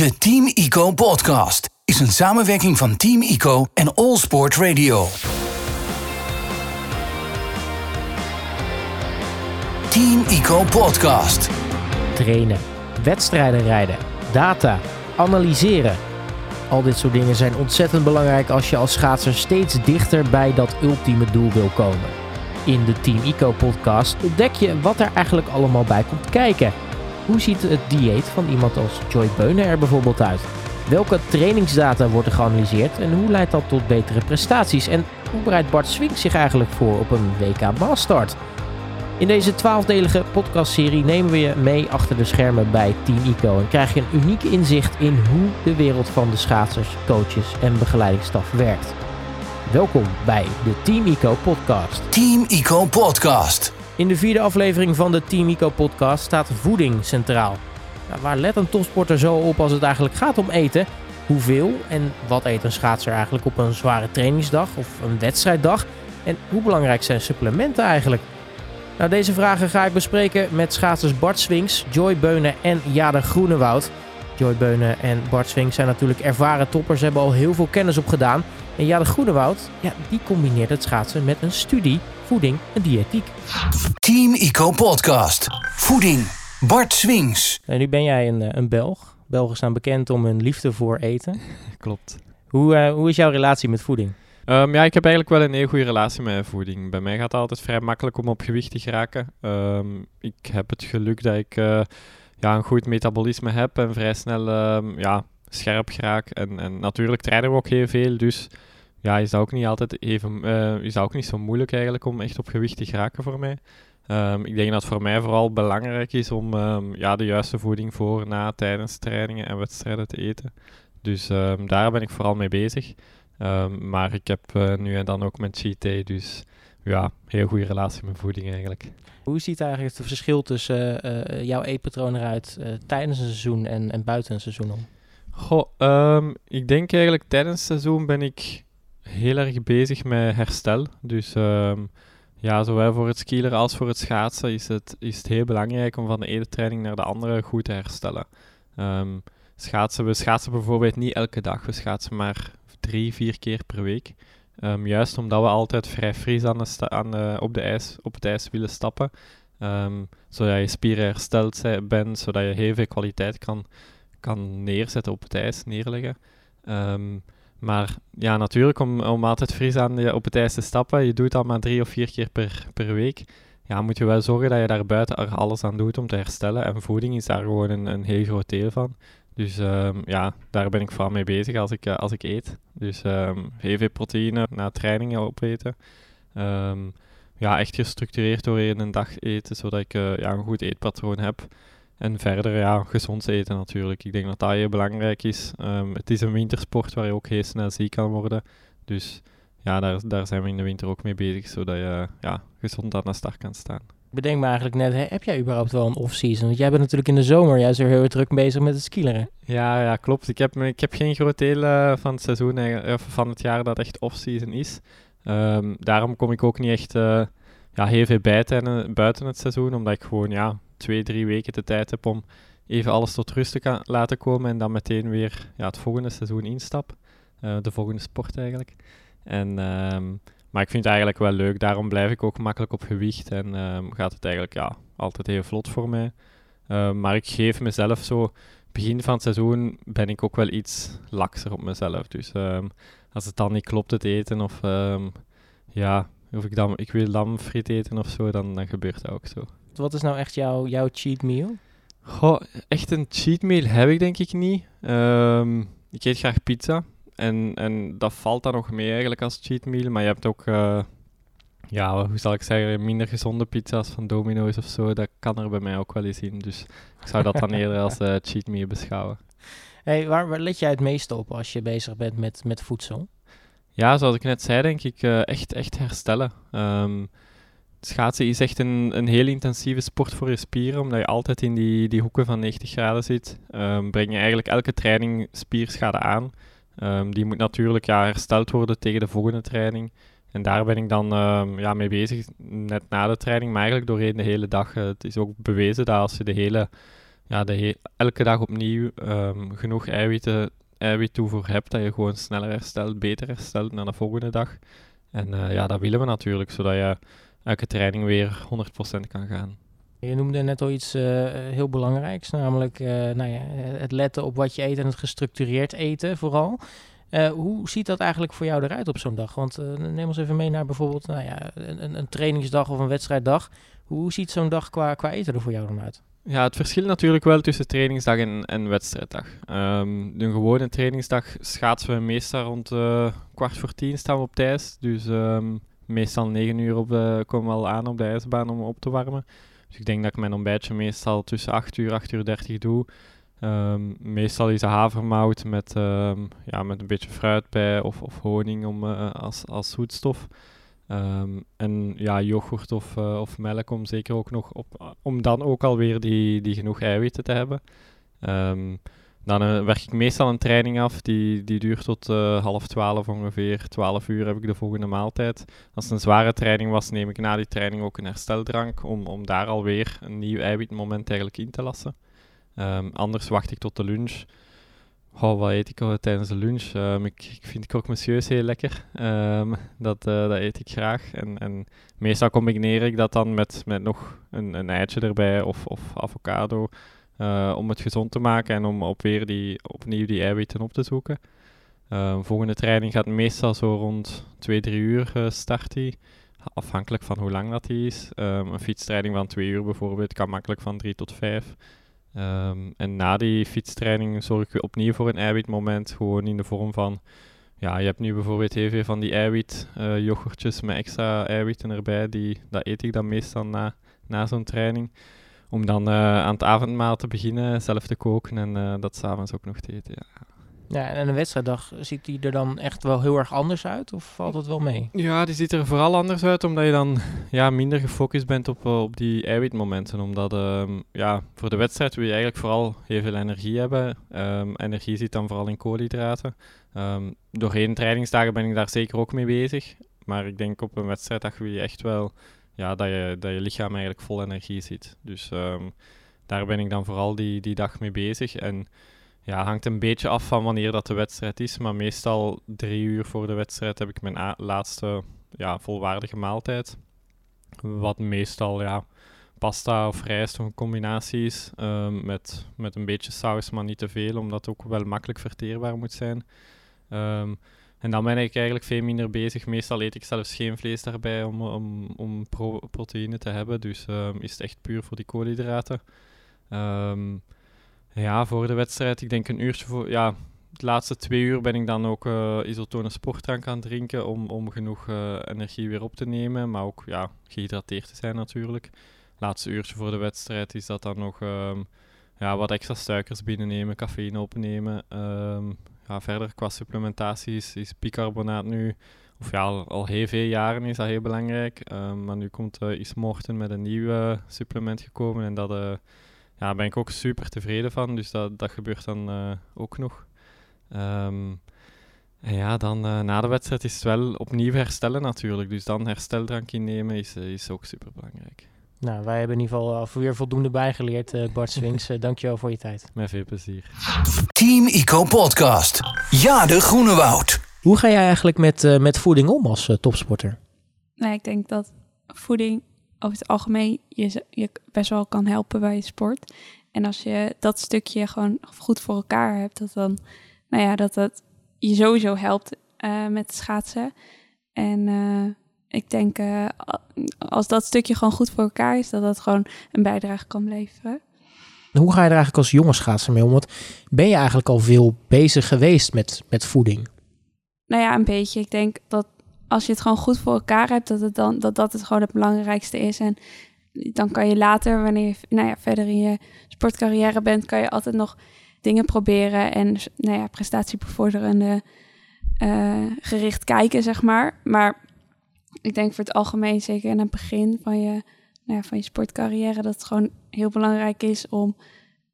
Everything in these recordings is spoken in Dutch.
De Team ICO podcast is een samenwerking van Team ICO en All Sport Radio. Team ICO podcast. trainen, wedstrijden rijden, data, analyseren. Al dit soort dingen zijn ontzettend belangrijk als je als schaatser steeds dichter bij dat ultieme doel wil komen. In de Team Ico podcast ontdek je wat er eigenlijk allemaal bij komt kijken. Hoe ziet het dieet van iemand als Joy Beunen er bijvoorbeeld uit? Welke trainingsdata wordt er geanalyseerd en hoe leidt dat tot betere prestaties? En hoe bereidt Bart Swink zich eigenlijk voor op een WK Maastart? In deze twaalfdelige podcastserie nemen we je mee achter de schermen bij Team ICO en krijg je een uniek inzicht in hoe de wereld van de schaatsers, coaches en begeleidingsstaf werkt. Welkom bij de Team ICO podcast. Team ICO podcast. In de vierde aflevering van de Team ICO podcast staat voeding centraal. Nou, waar let een topsporter zo op als het eigenlijk gaat om eten? Hoeveel en wat eet een schaatser eigenlijk op een zware trainingsdag of een wedstrijddag? En hoe belangrijk zijn supplementen eigenlijk? Nou, deze vragen ga ik bespreken met schaatsers Bart Swings, Joy Beunen en Jade Groenewoud. Joy Beunen en Bart Swings zijn natuurlijk ervaren toppers, hebben al heel veel kennis opgedaan. En Jade Groenewoud, ja, die combineert het schaatsen met een studie, voeding en diëtiek. Team ICO podcast. Voeding. Bart Swings. En nu ben jij een, eh, een Belg. Belgen staan bekend om hun liefde voor eten. Klopt. Hoe, eh, hoe is jouw relatie met voeding? Ehm, ja, ik heb eigenlijk wel een heel goede relatie met voeding. Bij mij gaat het altijd vrij makkelijk om op gewicht te geraken. Ehm, ik heb het geluk dat ik eh, ja, een goed metabolisme heb en vrij snel ehm, ja, scherp geraak. En, en natuurlijk trainen we ook heel veel, dus ja, is dat ook niet altijd even, eh, is dat ook niet zo moeilijk eigenlijk om echt op gewicht te geraken voor mij. Ehm, ik denk dat het voor mij vooral belangrijk is om ehm, ja, de juiste voeding voor, na, tijdens trainingen en wedstrijden te eten. Dus ehm, daar ben ik vooral mee bezig. Maar ik heb eh, nu en dan ook mijn cheat dus ja, heel goede relatie met voeding eigenlijk. Hoe ziet eigenlijk het verschil tussen eh, jouw eetpatroon eruit tijdens een seizoen en, en buiten een seizoen om? Goh, ehm, ik denk eigenlijk tijdens het seizoen ben ik heel erg bezig met herstel. Dus ehm, ja, zowel voor het skileren als voor het schaatsen is het, is het heel belangrijk om van de ene training naar de andere goed te herstellen. Ehm, schaatsen, we schaatsen bijvoorbeeld niet elke dag, we schaatsen maar drie, vier keer per week. Juist omdat we altijd vrij fris aan de aan op, de ijs, op het ijs willen stappen. Zodat je spieren hersteld bent, zodat je heel veel kwaliteit kan, kan neerzetten op het ijs, neerleggen. Ehm, maar ja, natuurlijk, om, om altijd fris aan op het ijs te stappen, je doet dat maar drie of vier keer per, per week. Ja, moet je wel zorgen dat je daar buiten alles aan doet om te herstellen. En voeding is daar gewoon een, een heel groot deel van. Dus ehm, ja, daar ben ik vooral mee bezig als ik, eh, als ik eet. Dus ehm, heel veel proteïne na trainingen opeten. Ehm, ja, echt gestructureerd doorheen een dag eten, zodat ik eh, ja, een goed eetpatroon heb. En verder, ja, gezond eten natuurlijk. Ik denk dat dat heel belangrijk is. Ehm, het is een wintersport waar je ook heel snel ziek kan worden. Dus ja, daar, daar zijn we in de winter ook mee bezig, zodat je ja, gezond aan de start kan staan. Ik bedenk me eigenlijk net, hè, heb jij überhaupt wel een off-season? Want jij bent natuurlijk in de zomer juist weer heel druk bezig met het skileren. Ja, ja, klopt. Ik heb, ik heb geen groot deel eh, van het seizoen, eigenlijk- of van het jaar dat echt off-season is. Ehm, daarom kom ik ook niet echt eh, ja, heel veel bij tijdens- buiten het seizoen, omdat ik gewoon ja, twee, drie weken de tijd heb om even alles tot rust te laten komen en dan meteen weer ja, het volgende seizoen instap. Eh, de volgende sport eigenlijk. En, ehm, maar ik vind het eigenlijk wel leuk, daarom blijf ik ook makkelijk op gewicht en ehm, gaat het eigenlijk ja, altijd heel vlot voor mij. Ehm, maar ik geef mezelf zo begin van het seizoen ben ik ook wel iets lakser op mezelf. Dus ehm, als het dan niet klopt, het eten, of ja, of ik, dan, ik wil dan friet eten of zo, dan, dan gebeurt dat ook zo. Wat is nou echt jouw, jouw cheat meal? Goh, echt een cheat meal heb ik denk ik niet. Ehm, ik eet graag pizza. En, en dat valt dan nog mee eigenlijk als cheat meal. Maar je hebt ook, eh, ja, hoe zal ik zeggen, minder gezonde pizza's van Domino's of zo. Dat kan er bij mij ook wel eens in. Dus ik zou dat dan eerder als eh, cheat meal beschouwen. Hey, waar, waar let jij het meest op als je bezig bent met, met voedsel? Ja, zoals ik net zei, denk ik eh, echt, echt herstellen. Ehm, schaatsen is echt een, een heel intensieve sport voor je spieren, omdat je altijd in die, die hoeken van 90 graden zit. Ehm, breng je eigenlijk elke training spierschade aan. Ehm, die moet natuurlijk ja, hersteld worden tegen de volgende training. En daar ben ik dan ehm, ja, mee bezig, net na de training, maar eigenlijk doorheen de hele dag. Eh, het is ook bewezen dat als je de hele, ja, je elke dag opnieuw genoeg eiwitten, eiwit toevoer hebt, dat je gewoon sneller herstelt, beter herstelt naar de volgende dag. En eh, ja, dat willen we natuurlijk, zodat je elke training weer 100% kan gaan. Je noemde net al iets uh, heel belangrijks, namelijk uh, nou ja, het letten op wat je eet en het gestructureerd eten vooral. Uh, hoe ziet dat eigenlijk voor jou eruit op zo'n dag? Want neem ons even mee naar bijvoorbeeld nou ja, een, een trainingsdag of een wedstrijddag. Hoe ziet zo'n dag qua, qua eten er voor jou dan uit? Ja, het verschilt natuurlijk wel tussen trainingsdag en, en wedstrijddag. Um, een gewone trainingsdag schaatsen we meestal rond kwart voor tien staan we op tijd. Dus um, meestal negen uur op komen we al aan op de ijsbaan om op te warmen. Dus ik denk dat ik mijn ontbijtje meestal tussen 8 uur, 8 uur 30 doe. Um, meestal is havermout met, um, ja, met een beetje fruit bij of, of honing om, uh, als, als zoetstof. Um, en ja, yoghurt of, uh, of melk om zeker ook nog op, om dan ook alweer die, die genoeg eiwitten te hebben. Dan uh, werk ik meestal een training af, die, die duurt tot uh, half twaalf ongeveer. Twaalf uur heb ik de volgende maaltijd. Als het een zware training was, neem ik na die training ook een hersteldrank, om, om daar alweer een nieuw eiwitmoment eigenlijk in te lassen. Um, anders wacht ik tot de lunch. Oh, wat eet ik tijdens de lunch? Um, ik, ik vind croque monsieur's heel lekker. Um, dat, uh, dat eet ik graag. En, en meestal combineer ik dat dan met, met nog een, een eitje erbij of, of avocado. Uh, om het gezond te maken en om op weer die, opnieuw die eiwitten op te zoeken. Uh, volgende training gaat meestal zo rond 2, 3 uur uh, starten. Afhankelijk van hoe lang dat die is. Um, een fietstraining van 2 uur bijvoorbeeld kan makkelijk van 3 tot 5. Um, en na die fietstraining zorg ik opnieuw voor een eiwitmoment. Gewoon in de vorm van... Ja, je hebt nu bijvoorbeeld heel veel van die eiwit yoghurtjes met extra eiwitten erbij. Die, dat eet ik dan meestal na, na zo'n training om dan uh, aan het avondmaal te beginnen, zelf te koken en uh, dat s'avonds ook nog te eten. Ja. Ja, en een wedstrijddag, ziet die er dan echt wel heel erg anders uit of valt het wel mee? Ja, die ziet er vooral anders uit omdat je dan ja, minder gefocust bent op, eh, op die eiwitmomenten. Omdat um, ja, voor de wedstrijd wil je eigenlijk vooral heel veel energie hebben. Um, energie zit dan vooral in koolhydraten. Um, doorheen trainingsdagen ben ik daar zeker ook mee bezig. Maar ik denk op een wedstrijddag wil je echt wel ja, dat, je, dat je lichaam eigenlijk vol energie zit. Dus um, daar ben ik dan vooral die, die dag mee bezig. En ja, hangt een beetje af van wanneer dat de wedstrijd is. Maar meestal drie uur voor de wedstrijd heb ik mijn laatste ja, volwaardige maaltijd. Wat meestal ja, pasta of rijst of een combinatie is. Um, met, met een beetje saus, maar niet te veel, omdat het ook wel makkelijk verteerbaar moet zijn. Um, en dan ben ik eigenlijk veel minder bezig. Meestal eet ik zelfs geen vlees daarbij om, om, om pro proteïne te hebben. Dus um, is het echt puur voor die koolhydraten. Um, ja, voor de wedstrijd, ik denk een uurtje voor... Ja, de laatste twee uur ben ik dan ook uh, isotone sportdrank aan drinken om, om genoeg uh, energie weer op te nemen. Maar ook ja, gehydrateerd te zijn natuurlijk. Laatste uurtje voor de wedstrijd is dat dan nog um, ja, wat extra suikers binnennemen, cafeïne opnemen. Ja, verder qua supplementatie is, is bicarbonaat nu, of ja, al, heel veel jaren is dat heel belangrijk. Um, maar nu komt uh, Is Morten met een nieuw supplement gekomen en dat uh, ja, ben ik ook super tevreden van. Dus dat, dat gebeurt dan uh, ook nog. Um, en ja, dan na de wedstrijd is het wel opnieuw herstellen natuurlijk. Dus dan hersteldrank innemen is, is ook super belangrijk. Nou, wij hebben in ieder geval weer voldoende bijgeleerd, uh, Bart Swings. Uh, dankjewel voor je tijd. Met veel plezier. Team Ico Podcast. Ja, de Groene Woud. Hoe ga jij eigenlijk met, uh, met voeding om als topsporter? Nou, ik denk dat voeding over het algemeen je, je best wel kan helpen bij je sport. En als je dat stukje gewoon goed voor elkaar hebt, dat dan, nou ja, dat dat je sowieso helpt met schaatsen. En ik denk uh, als dat stukje gewoon goed voor elkaar is, dat dat gewoon een bijdrage kan leveren. Hoe ga je er eigenlijk als jonge schaatser mee om? Want ben je eigenlijk al veel bezig geweest met, met voeding? Nou ja, een beetje. Ik denk dat als je het gewoon goed voor elkaar hebt, dat het dan dat dat het gewoon het belangrijkste is. En dan kan je later, wanneer je nou ja, verder in je sportcarrière bent, kan je altijd nog dingen proberen en nou ja, prestatiebevorderende uh, gericht kijken, zeg maar. Maar ik denk voor het algemeen, zeker in het begin van je, nou ja, van je sportcarrière, dat het gewoon heel belangrijk is om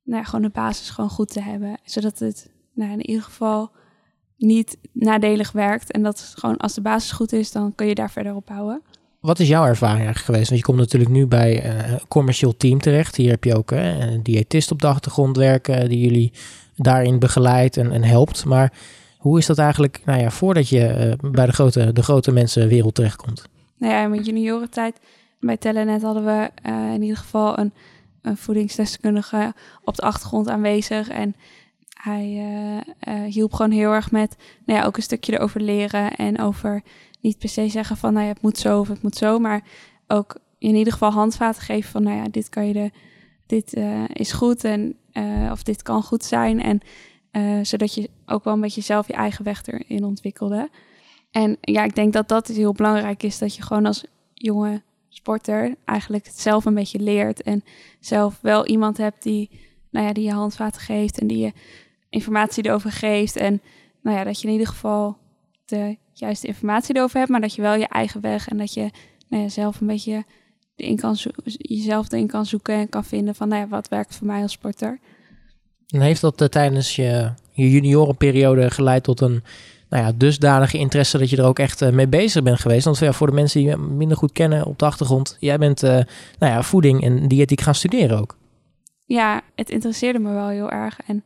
nou ja, gewoon de basis gewoon goed te hebben. Zodat het nou, in ieder geval niet nadelig werkt. En dat gewoon als de basis goed is, dan kun je daar verder op bouwen. Wat is jouw ervaring eigenlijk geweest? Want je komt natuurlijk nu bij eh, een commercieel team terecht. Hier heb je ook uh, een diëtist op de achtergrond werken die jullie daarin begeleidt en, en helpt. Maar hoe is dat eigenlijk nou ja, voordat je uh, bij de grote, de grote mensenwereld terechtkomt? Nou ja, in mijn juniorentijd bij Telenet hadden we uh, in ieder geval een, een voedingsdeskundige op de achtergrond aanwezig. En hij uh, hielp gewoon heel erg met nou ja, ook een stukje erover leren en over niet per se zeggen van nou ja, het moet zo of het moet zo, maar ook in ieder geval handvaten geven van nou ja, dit kan je de, dit is goed en of dit kan goed zijn. En uh, zodat je ook wel een beetje zelf je eigen weg erin ontwikkelde. En ja, ik denk dat dat heel belangrijk is. Dat je gewoon als jonge sporter eigenlijk het zelf een beetje leert. En zelf wel iemand hebt die, nou ja, die je handvaten geeft en die je informatie erover geeft. En nou ja, dat je in ieder geval de juiste informatie erover hebt, maar dat je wel je eigen weg en dat je nou ja, zelf een beetje erin kan jezelf erin kan zoeken en kan vinden van nou ja, wat werkt voor mij als sporter. En heeft dat uh, tijdens je, je juniorenperiode geleid tot een nou ja, dusdanige interesse dat je er ook echt uh, mee bezig bent geweest? Want voor de mensen die je minder goed kennen op de achtergrond, jij bent uh, nou ja, voeding en diëtiek gaan studeren ook. Ja, het interesseerde me wel heel erg. En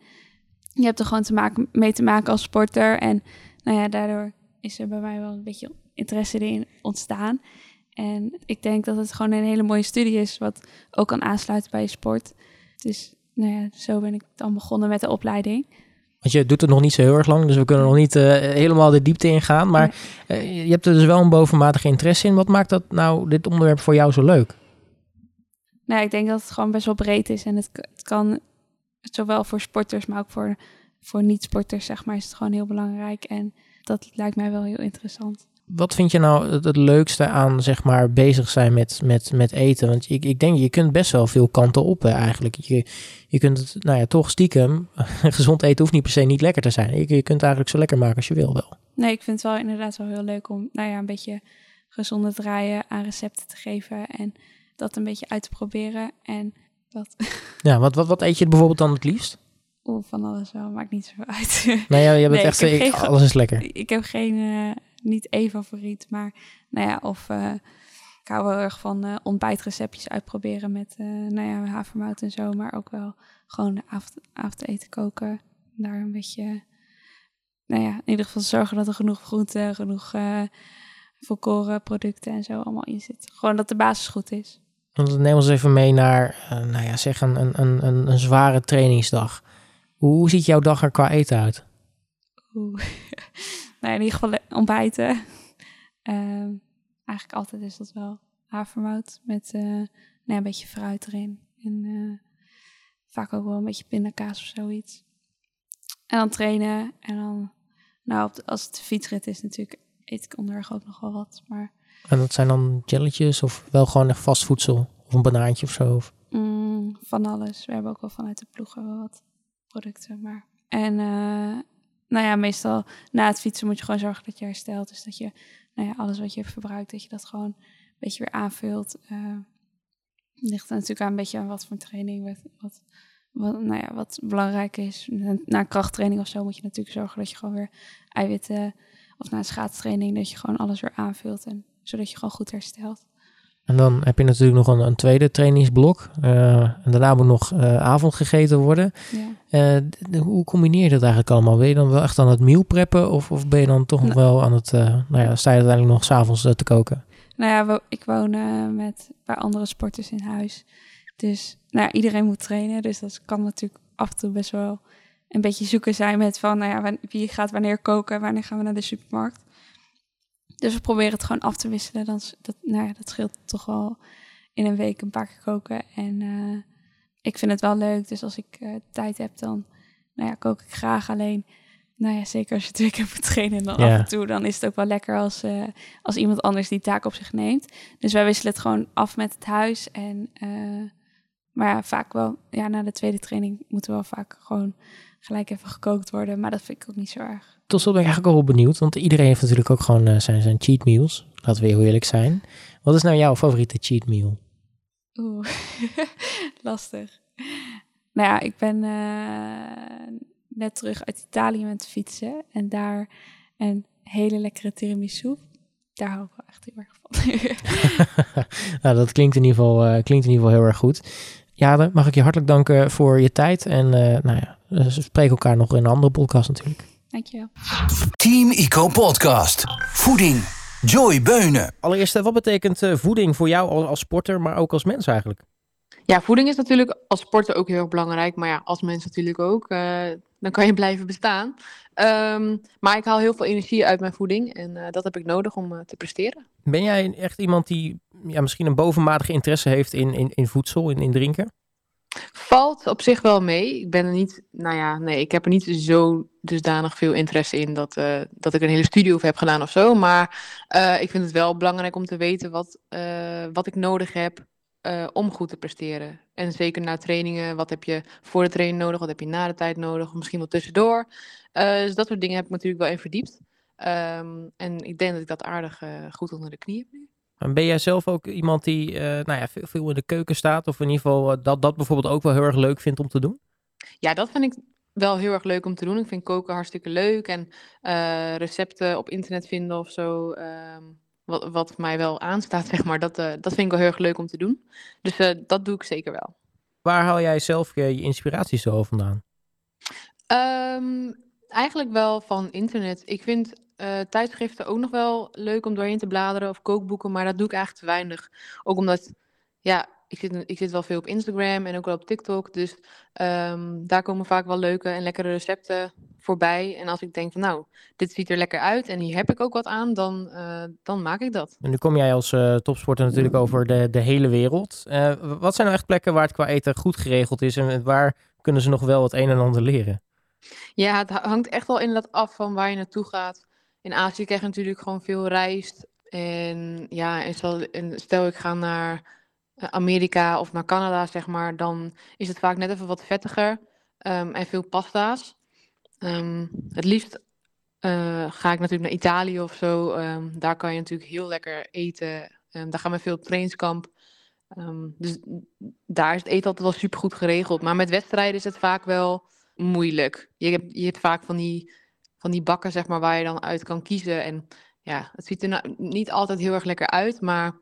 je hebt er gewoon te maken, mee te maken als sporter. En nou ja, daardoor is er bij mij wel een beetje interesse in ontstaan. En ik denk dat het gewoon een hele mooie studie is, wat ook kan aansluiten bij je sport. Dus nou ja, zo ben ik dan begonnen met de opleiding. Want je doet het nog niet zo heel erg lang, dus we kunnen nog niet uh, helemaal de diepte ingaan. Maar uh, je hebt er dus wel een bovenmatige interesse in. Wat maakt dat nou, dit onderwerp voor jou zo leuk? Nou, ik denk dat het gewoon best wel breed is. En het, het kan zowel voor sporters, maar ook voor, voor niet-sporters, zeg maar, is het gewoon heel belangrijk. En dat lijkt mij wel heel interessant wat vind je nou het, het, leukste aan, zeg maar, bezig zijn met, met, met eten? Want ik, ik denk, je kunt best wel veel kanten op hè, eigenlijk. Je, je kunt het, nou ja, toch stiekem, gezond eten hoeft niet per se niet lekker te zijn. Je, je kunt het eigenlijk zo lekker maken als je wil wel. Nee, ik vind het wel inderdaad wel heel leuk om, nou ja, een beetje gezonde draaien aan recepten te geven en dat een beetje uit te proberen. En dat... Ja, wat, wat, wat eet je bijvoorbeeld dan het liefst? Oeh, van alles wel, maakt niet zo uit. Nee, ja, je bent nee, echt, ik, alles is lekker. Ik heb geen... Uh, niet één favoriet, maar nou ja, of uh, ik hou wel erg van uh, ontbijtreceptjes uitproberen met uh, nou ja, havermout en zo, maar ook wel gewoon avond, avondeten koken. Daar een beetje, nou ja, in ieder geval zorgen dat er genoeg groenten, genoeg volkoren producten en zo allemaal in zit. Gewoon dat de basis goed is. Neem ons even mee naar, nou ja, zeg een, een, een, een zware trainingsdag. Hoe ziet jouw dag er qua eten uit? Oeh. nou, in ieder geval ontbijten. Uh, eigenlijk altijd is dat wel havermout met uh, nou een beetje fruit erin. En uh, vaak ook wel een beetje pindakaas of zoiets. En dan trainen. En dan, nou, als het fietsrit is natuurlijk, eet ik onderweg ook nog wel wat. Maar... En dat zijn dan jelletjes of wel gewoon echt vast voedsel? Of een banaantje of zo? Of? Mm, van alles. We hebben ook wel vanuit de ploeg wel wat producten. Maar... En uh, nou ja, meestal na het fietsen moet je gewoon zorgen dat je herstelt. Dus dat je nou ja, alles wat je verbruikt, dat je dat gewoon een beetje weer aanvult. Uh, ligt er natuurlijk aan een beetje aan wat voor training, wat, wat, wat, nou ja, wat belangrijk is. Na krachttraining of zo moet je natuurlijk zorgen dat je gewoon weer eiwitten, of na een schaatstraining, dat je gewoon alles weer aanvult. En, zodat je gewoon goed herstelt. En dan heb je natuurlijk nog een, een tweede trainingsblok. Uh, en daarna moet nog uh, avond gegeten worden. Ja. Uh, hoe combineer je dat eigenlijk allemaal? Ben je dan wel echt aan het meal preppen? Of, of ben je dan toch nog wel aan het... nou ja, sta je uiteindelijk nog s'avonds te koken? Nou ja, ik woon met bij andere sporters in huis. Dus nou ja, iedereen moet trainen. Dus dat kan natuurlijk af en toe best wel een beetje zoeken zijn met van... Nou ja, wie gaat wanneer koken? Wanneer gaan we naar de supermarkt? Dus we proberen het gewoon af te wisselen. Dan, dat, nou ja, dat scheelt toch wel in een week een paar keer koken. En uh, ik vind het wel leuk. Dus als ik uh, tijd heb, dan nou ja, kook ik graag. Alleen, nou ja, zeker als je twee keer moet trainen en dan af en toe, dan is het ook wel lekker als, uh, als iemand anders die taak op zich neemt. Dus wij wisselen het gewoon af met het huis. En, maar ja, vaak wel, ja, na de tweede training moeten we wel vaak gewoon gelijk even gekookt worden. Maar dat vind ik ook niet zo erg tot slot ben ik eigenlijk ook wel benieuwd, want iedereen heeft natuurlijk ook gewoon zijn, zijn cheat meals. Laten we heel eerlijk zijn. Wat is nou jouw favoriete cheat meal? Oeh, lastig. Nou ja, ik ben uh, net terug uit Italië met fietsen en daar een hele lekkere tiramisu daar hou ik wel echt heel erg van. nou, dat klinkt in, ieder geval, uh, klinkt in ieder geval heel erg goed. Jade, mag ik je hartelijk danken voor je tijd. En uh, nou ja, we spreken elkaar nog in een andere podcast natuurlijk. Dankjewel. Team Eco Podcast. Voeding. Joy Beunen. Allereerst, wat betekent uh, voeding voor jou als, als sporter, maar ook als mens eigenlijk? Ja, voeding is natuurlijk als sporter ook heel erg belangrijk. Maar ja, als mens natuurlijk ook. dan kan je blijven bestaan. Um, maar ik haal heel veel energie uit mijn voeding en uh, dat heb ik nodig om uh, te presteren. Ben jij echt iemand die ja, misschien een bovenmatige interesse heeft in, in, in voedsel, in, in drinken? Valt op zich wel mee. Ik ben er niet, nou ja, nee, ik heb er niet zo dusdanig veel interesse in dat, uh, dat ik een hele studie over heb gedaan of zo. Maar ik vind het wel belangrijk om te weten wat, wat ik nodig heb om goed te presteren. En zeker na trainingen, wat heb je voor de training nodig, wat heb je na de tijd nodig, misschien wel tussendoor. Dus dat soort dingen heb ik natuurlijk wel in verdiept. Um, en ik denk dat ik dat aardig goed onder de knie heb nu. En ben jij zelf ook iemand die nou ja, veel, veel, in de keuken staat, of in ieder geval dat dat bijvoorbeeld ook wel heel erg leuk vindt om te doen? Ja, dat vind ik wel heel erg leuk om te doen. Ik vind koken hartstikke leuk en recepten op internet vinden of zo. Um, wat, wat mij wel aanstaat, zeg maar, dat, dat vind ik wel heel erg leuk om te doen. Dus dat doe ik zeker wel. Waar haal jij zelf je, je inspiratie zo vandaan? Um, eigenlijk wel van internet. Ik vind uh, tijdschriften ook nog wel leuk om doorheen te bladeren of kookboeken, maar dat doe ik eigenlijk te weinig. Ook omdat, ja, ik zit, ik zit wel veel op Instagram en ook wel op TikTok. Dus um, daar komen vaak wel leuke en lekkere recepten voorbij. En als ik denk van nou, dit ziet er lekker uit en hier heb ik ook wat aan, dan, uh, dan maak ik dat. En nu kom jij als uh, topsporter natuurlijk over de, de hele wereld. Uh, wat zijn nou echt plekken waar het qua eten goed geregeld is en waar kunnen ze nog wel het een en ander leren? Ja, het hangt echt wel inderdaad af van waar je naartoe gaat. In Azië krijg je natuurlijk gewoon veel rijst. En ja, en stel, stel ik ga naar Amerika of naar Canada, zeg maar, dan is het vaak net even wat vettiger um, en veel pasta's. Um, het liefst uh, ga ik natuurlijk naar Italië of zo. Um, daar kan je natuurlijk heel lekker eten. Daar gaan we veel op trainingskamp. dus daar is het eten altijd wel super goed geregeld. Maar met wedstrijden is het vaak wel moeilijk. Je je hebt vaak van die, van die bakken, zeg maar, waar je dan uit kan kiezen. En ja, het ziet er nou niet altijd heel erg lekker uit, maar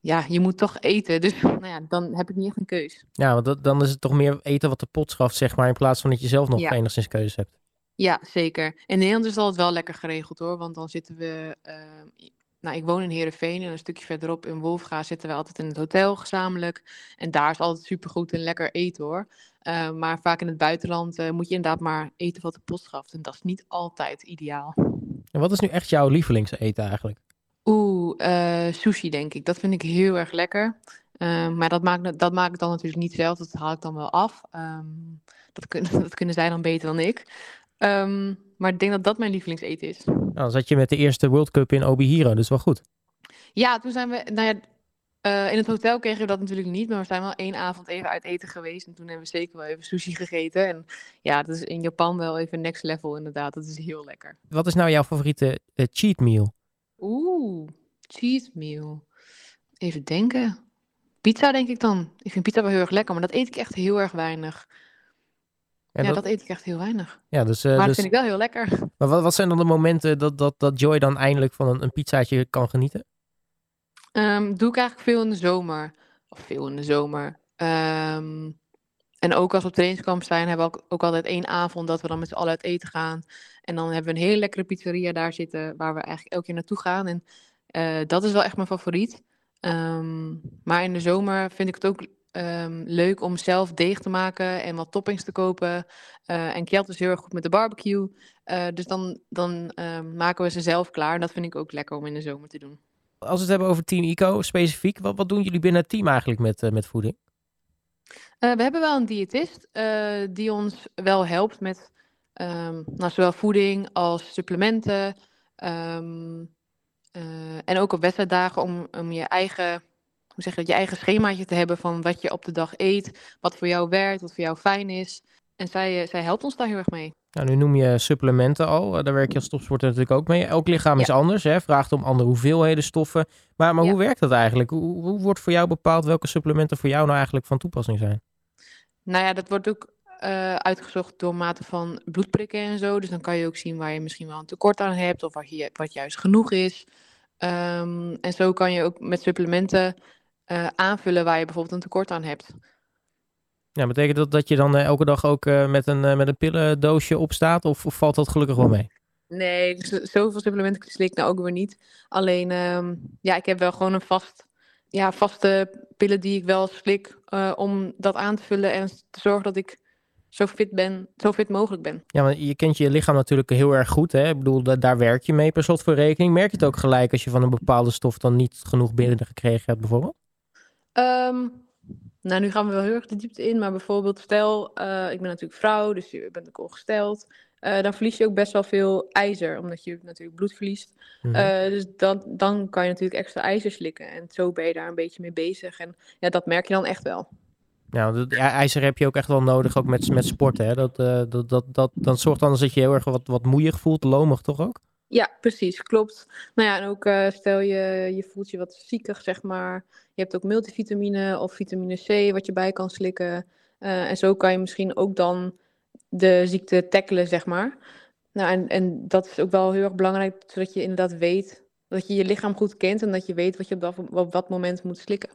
ja, je moet toch eten. Dus nou ja, dan heb ik niet echt een keus. Ja, want dat, dan is het toch meer eten wat de pot schaft, zeg maar, in plaats van dat je zelf nog ja. enigszins keuze hebt. Ja, zeker. In Nederland is het wel lekker geregeld hoor, want dan zitten we... Uh, nou, ik woon in Heerenveen en een stukje verderop in Wolfga zitten we altijd in het hotel gezamenlijk. En daar is altijd supergoed en lekker eten hoor. Uh, maar vaak in het buitenland uh, moet je inderdaad maar eten wat de pot schaft. En dat is niet altijd ideaal. En wat is nu echt jouw lievelingseten eigenlijk? Oeh, uh, sushi denk ik. Dat vind ik heel erg lekker. Maar dat maak, dat maak ik dan natuurlijk niet zelf. Dat haal ik dan wel af. Um, dat, kun, dat kunnen zij dan beter dan ik. Um, maar ik denk dat dat mijn lievelingseten is. Nou, dan zat je met de eerste World Cup in Obihiro, dus wel goed. Ja, toen zijn we... Nou ja, uh, in het hotel kregen we dat natuurlijk niet, maar we zijn wel één avond even uit eten geweest. En toen hebben we zeker wel even sushi gegeten. En ja, dat is in Japan wel even next level inderdaad. Dat is heel lekker. Wat is nou jouw favoriete uh, cheat meal? Oeh, cheat meal. Even denken. Pizza denk ik dan. Ik vind pizza wel heel erg lekker, maar dat eet ik echt heel erg weinig. Ja, ja dat... dat... eet ik echt heel weinig. Ja, dus, uh, maar dat dus... vind ik wel heel lekker. Maar wat, wat zijn dan de momenten dat, dat, dat Joy dan eindelijk van een, een pizzaatje kan genieten? Um, doe ik eigenlijk veel in de zomer. Of veel in de zomer. Um, en ook als we op trainingskamp zijn, hebben we ook, ook altijd één avond dat we dan met z'n allen uit eten gaan. En dan hebben we een hele lekkere pizzeria daar zitten, waar we eigenlijk elke keer naartoe gaan. En uh, dat is wel echt mijn favoriet. Um, maar in de zomer vind ik het ook um, leuk om zelf deeg te maken en wat toppings te kopen. Uh, en Kjeld is heel erg goed met de barbecue. Uh, dus dan, dan um, maken we ze zelf klaar. En dat vind ik ook lekker om in de zomer te doen. Als we het hebben over Team Eco specifiek, wat, wat doen jullie binnen het team eigenlijk met, uh, met voeding? We hebben wel een diëtist die ons wel helpt met um, nou, zowel voeding als supplementen. Um, uh, en ook op wedstrijddagen om, om je eigen, hoe zeg je, je eigen schemaatje te hebben van wat je op de dag eet, wat voor jou werkt, wat voor jou fijn is. En zij, zij helpt ons daar heel erg mee. Nou, nu noem je supplementen al. Daar werk je als topsporter natuurlijk ook mee. Elk lichaam ja. is anders, hè? vraagt om andere hoeveelheden stoffen. Maar, maar ja. hoe werkt dat eigenlijk? Hoe, hoe wordt voor jou bepaald welke supplementen voor jou nou eigenlijk van toepassing zijn? Nou ja, dat wordt ook uh, uitgezocht door mate van bloedprikken en zo. Dus dan kan je ook zien waar je misschien wel een tekort aan hebt of wat, je, wat juist genoeg is. Ehm, en zo kan je ook met supplementen eh, aanvullen waar je bijvoorbeeld een tekort aan hebt. Ja, betekent dat dat je dan eh, elke dag ook eh, met, een, met een pillendoosje opstaat? Of, of valt dat gelukkig wel mee? Nee, zoveel supplementen slik ik nou ook weer niet. Alleen, ehm, ja, ik heb wel gewoon een vast, ja, vaste pillen die ik wel slik om dat aan te vullen en te zorgen dat ik zo fit ben, zo fit mogelijk ben. Ja, want je kent je lichaam natuurlijk heel erg goed. Hè? Ik bedoel, daar werk je mee per slot voor rekening. Merk je het ook gelijk als je van een bepaalde stof dan niet genoeg gekregen hebt, bijvoorbeeld? Ehm, nou, nu gaan we wel heel erg de diepte in. Maar bijvoorbeeld, stel, uh, ik ben natuurlijk vrouw, dus je bent ook ongesteld. Uh, dan verlies je ook best wel veel ijzer, omdat je natuurlijk bloed verliest. Mm dus dan, dan kan je natuurlijk extra ijzer slikken. En zo ben je daar een beetje mee bezig. En ja, dat merk je dan echt wel. Nou, dat, ijzer heb je ook echt wel nodig, ook met, met sporten. Hè? Dat, uh, dat, dat, dat, dan zorgt anders dat je heel erg wat, wat moeier voelt, lomig toch ook? Ja, precies, klopt. Nou ja, en ook uh, stel je, je voelt je wat ziekig, zeg maar. Je hebt ook multivitamine of vitamine C wat je bij kan slikken. Uh, en zo kan je misschien ook dan de ziekte tackelen, zeg maar. Nou, en, en dat is ook wel heel erg belangrijk, zodat je inderdaad weet dat je je lichaam goed kent en dat je weet wat je op dat, dat moment moet slikken.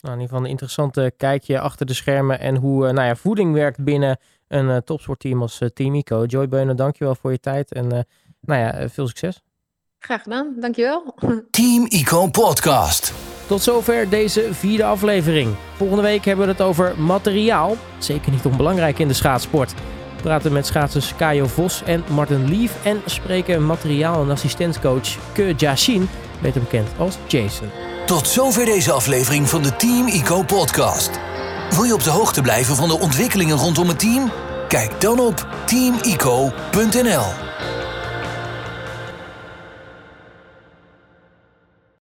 Nou, in ieder geval een interessante kijkje achter de schermen en hoe uh, nou ja, voeding werkt binnen een topsportteam als Team ICO. Joy Beunen, dankjewel voor je tijd en nou ja, veel succes. Graag gedaan, dankjewel. Team ICO Podcast. Tot zover deze vierde aflevering. Volgende week hebben we het over materiaal. Zeker niet onbelangrijk in de schaatsport. We praten met schaatsers Kajo Vos en Martin Lief en spreken materiaal- en assistentcoach Ke Jashin, beter bekend als Jason. Tot zover deze aflevering van de Team ICO podcast. Wil je op de hoogte blijven van de ontwikkelingen rondom het team? Kijk dan op teamico.nl.